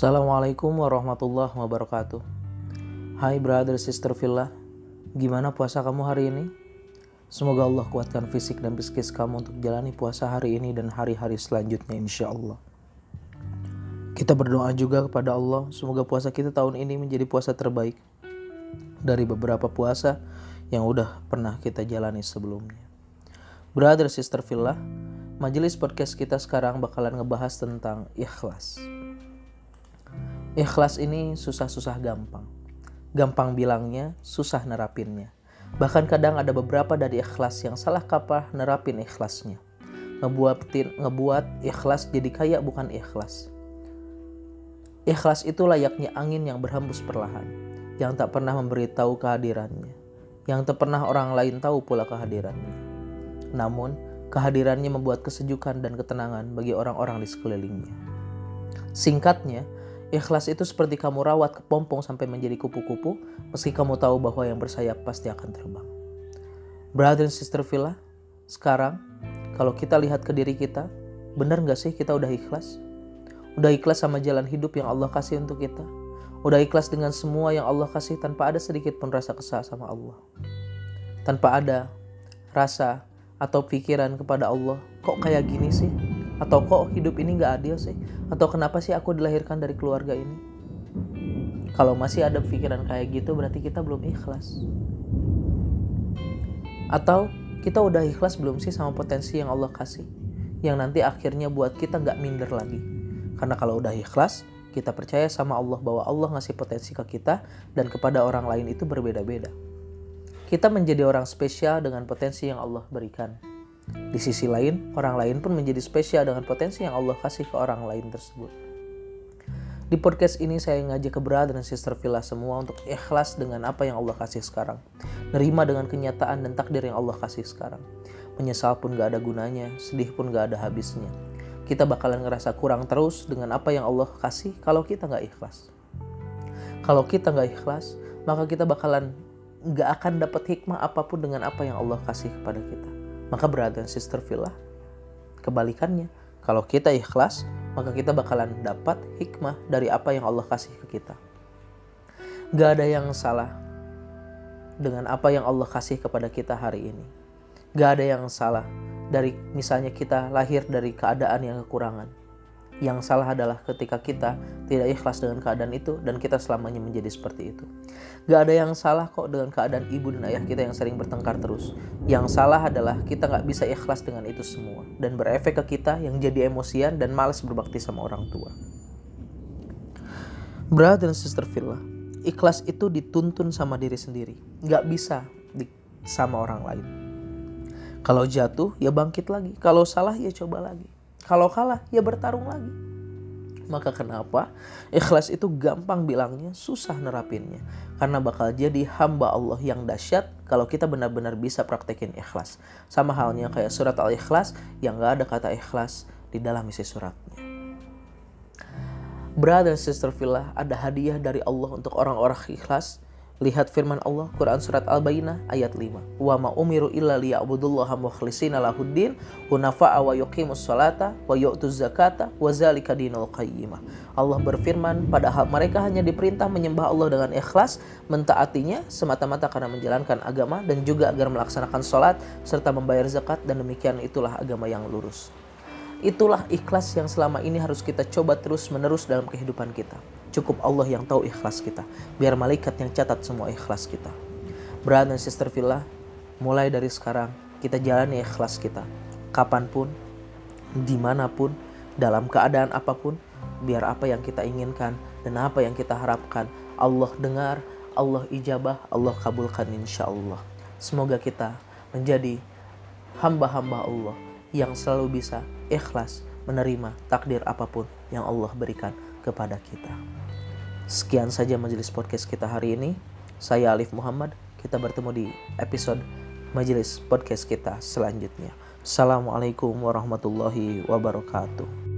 Assalamualaikum warahmatullahi wabarakatuh. Hai brother sister villa, gimana puasa kamu hari ini? Semoga Allah kuatkan fisik dan psikis kamu untuk jalani puasa hari ini dan hari-hari selanjutnya insya Allah. Kita berdoa juga kepada Allah, semoga puasa kita tahun ini menjadi puasa terbaik dari beberapa puasa yang udah pernah kita jalani sebelumnya. Brother sister villa, majelis podcast kita sekarang bakalan ngebahas tentang ikhlas. Ikhlas ini susah-susah gampang. Gampang bilangnya, susah nerapinnya. Bahkan kadang ada beberapa dari ikhlas yang salah kaprah nerapin ikhlasnya. Ngebuatin, ngebuat ikhlas jadi kayak bukan ikhlas. Ikhlas itu layaknya angin yang berhembus perlahan, yang tak pernah memberitahu kehadirannya, yang tak pernah orang lain tahu pula kehadirannya. Namun, kehadirannya membuat kesejukan dan ketenangan bagi orang-orang di sekelilingnya. Singkatnya, Ikhlas itu seperti kamu rawat kepompong sampai menjadi kupu-kupu, meski kamu tahu bahwa yang bersayap pasti akan terbang. Brother and sister Villa, sekarang kalau kita lihat ke diri kita, benar nggak sih kita udah ikhlas? Udah ikhlas sama jalan hidup yang Allah kasih untuk kita? Udah ikhlas dengan semua yang Allah kasih tanpa ada sedikit pun rasa kesal sama Allah? Tanpa ada rasa atau pikiran kepada Allah, kok kayak gini sih? Atau kok hidup ini gak adil sih? Atau kenapa sih aku dilahirkan dari keluarga ini? Kalau masih ada pikiran kayak gitu berarti kita belum ikhlas. Atau kita udah ikhlas belum sih sama potensi yang Allah kasih? Yang nanti akhirnya buat kita gak minder lagi. Karena kalau udah ikhlas, kita percaya sama Allah bahwa Allah ngasih potensi ke kita dan kepada orang lain itu berbeda-beda. Kita menjadi orang spesial dengan potensi yang Allah berikan. Di sisi lain, orang lain pun menjadi spesial dengan potensi yang Allah kasih ke orang lain tersebut. Di podcast ini saya ngajak ke brother dan sister Villa semua untuk ikhlas dengan apa yang Allah kasih sekarang. Nerima dengan kenyataan dan takdir yang Allah kasih sekarang. Menyesal pun gak ada gunanya, sedih pun gak ada habisnya. Kita bakalan ngerasa kurang terus dengan apa yang Allah kasih kalau kita gak ikhlas. Kalau kita gak ikhlas, maka kita bakalan gak akan dapat hikmah apa pun dengan apa yang Allah kasih kepada kita. Maka brother and sister villa, kebalikannya. Kalau kita ikhlas, maka kita bakalan dapat hikmah dari apa yang Allah kasih ke kita. Gak ada yang salah dengan apa yang Allah kasih kepada kita hari ini. Gak ada yang salah dari misalnya kita lahir dari keadaan yang kekurangan yang salah adalah ketika kita tidak ikhlas dengan keadaan itu dan kita selamanya menjadi seperti itu. Gak ada yang salah kok dengan keadaan ibu dan ayah kita yang sering bertengkar terus. Yang salah adalah kita gak bisa ikhlas dengan itu semua dan berefek ke kita yang jadi emosian dan males berbakti sama orang tua. Brother dan sister Villa, ikhlas itu dituntun sama diri sendiri. Gak bisa di, sama orang lain. Kalau jatuh ya bangkit lagi. Kalau salah ya coba lagi kalau kalah, ya bertarung lagi. Maka kenapa? Ikhlas itu gampang bilangnya, susah nerapinnya. Karena bakal jadi hamba Allah yang dahsyat kalau kita benar-benar bisa praktekin ikhlas. Sama halnya kayak surat Al-Ikhlas yang gak ada kata ikhlas di dalam isi suratnya. Brother and sister villa, ada hadiah dari Allah untuk orang-orang ikhlas Lihat firman Allah Quran surat Al-Bayyinah ayat 5. Wa ma umiru illa liya'budullaha mukhlishina lahuddin hunafa'a wa yuqimus salata wa yu'tuz zakata wa zalika dinul qayyimah. Allah berfirman padahal mereka hanya diperintah menyembah Allah dengan ikhlas, mentaatinya semata-mata karena menjalankan agama dan juga agar melaksanakan salat serta membayar zakat dan demikian itulah agama yang lurus. Itulah ikhlas yang selama ini harus kita coba terus menerus dalam kehidupan kita. Cukup Allah yang tahu ikhlas kita. Biar malaikat yang catat semua ikhlas kita. Brother dan sister villa, mulai dari sekarang kita jalani ikhlas kita. Kapan pun, di mana pun, dalam keadaan apa pun, biar apa yang kita inginkan dan apa yang kita harapkan, Allah dengar, Allah ijabah, Allah kabulkan insya Allah. Semoga kita menjadi hamba-hamba Allah yang selalu bisa ikhlas menerima takdir apa pun yang Allah berikan kepada kita. Sekian saja majelis podcast kita hari ini. Saya Alif Muhammad. Kita bertemu di episode majelis podcast kita selanjutnya. Assalamualaikum warahmatullahi wabarakatuh.